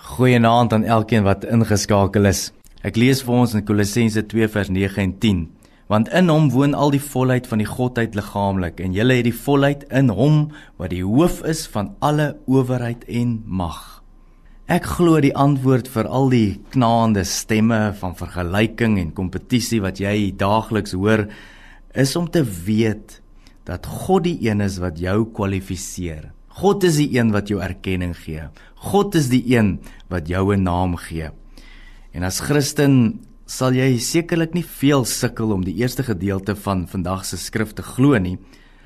Goeienaand aan elkeen wat ingeskakel is. Ek lees vir ons in Kolossense 2 vers 9 en 10. Want in hom woon al die volheid van die godheid liggaamlik en julle het die volheid in hom wat die hoof is van alle owerheid en mag. Ek glo die antwoord vir al die knaande stemme van vergelyking en kompetisie wat jy daagliks hoor is om te weet dat God die een is wat jou kwalifiseer. God is die een wat jou erkenning gee. God is die een wat jou 'n naam gee. En as Christen sal jy sekerlik nie veel sukkel om die eerste gedeelte van vandag se skrif te glo nie,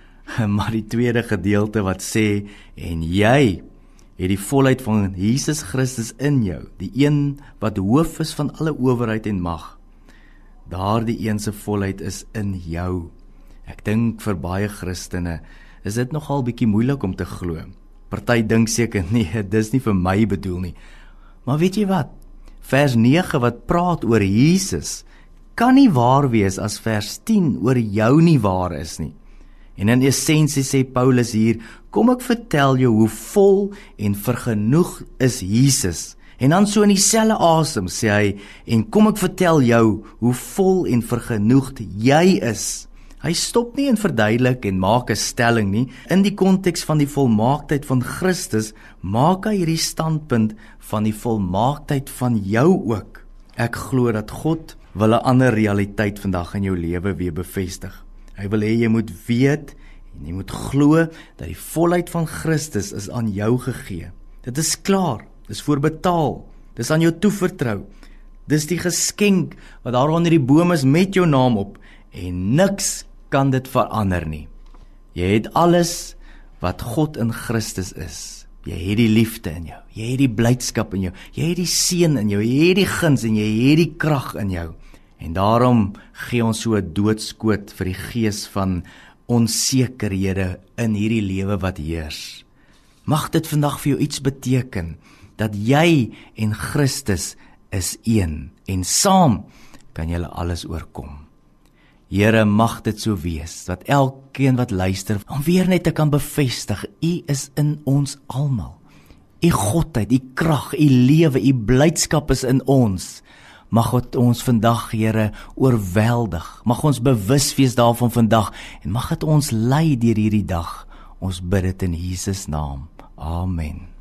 maar die tweede gedeelte wat sê en jy het die volheid van Jesus Christus in jou, die een wat hoof is van alle owerheid en mag. Daardie een se volheid is in jou. Ek dink vir baie Christene is dit nogal bietjie moeilik om te glo. Party dink seker nee, dis nie vir my bedoel nie. Maar weet jy wat? Vers 9 wat praat oor Jesus kan nie waar wees as vers 10 oor jou nie waar is nie. En in essensie sê Paulus hier, kom ek vertel jou hoe vol en vergenoeg is Jesus. En dan so in dieselfde asem sê hy, en kom ek vertel jou hoe vol en vergenoegd jy is. Hy stop nie en verduidelik en maak 'n stelling nie. In die konteks van die volmaaktheid van Christus, maak hy hierdie standpunt van die volmaaktheid van jou ook. Ek glo dat God wil 'n ander realiteit vandag in jou lewe weer bevestig. Hy wil hê jy moet weet en jy moet glo dat die volheid van Christus is aan jou gegee. Dit is klaar. Dis voorbetaal. Dis aan jou toevertrou. Dis die geskenk wat daar onder die boom is met jou naam op en niks kan dit verander nie. Jy het alles wat God in Christus is. Jy het die liefde in jou. Jy het die blydskap in jou. Jy het die seën in jou. Jy het die guns en jy het die krag in jou. En daarom gee ons so 'n doodskoot vir die gees van onsekerhede in hierdie lewe wat heers. Mag dit vandag vir jou iets beteken dat jy en Christus is een en saam kan julle alles oorkom. Here mag dit so wees dat elkeen wat luister om weer net te kan bevestig u is in ons almal. U godheid, u krag, u lewe, u blydskap is in ons. Mag dit ons vandag Here oorweldig. Mag ons bewus wees daarvan vandag en mag dit ons lei deur hierdie dag. Ons bid dit in Jesus naam. Amen.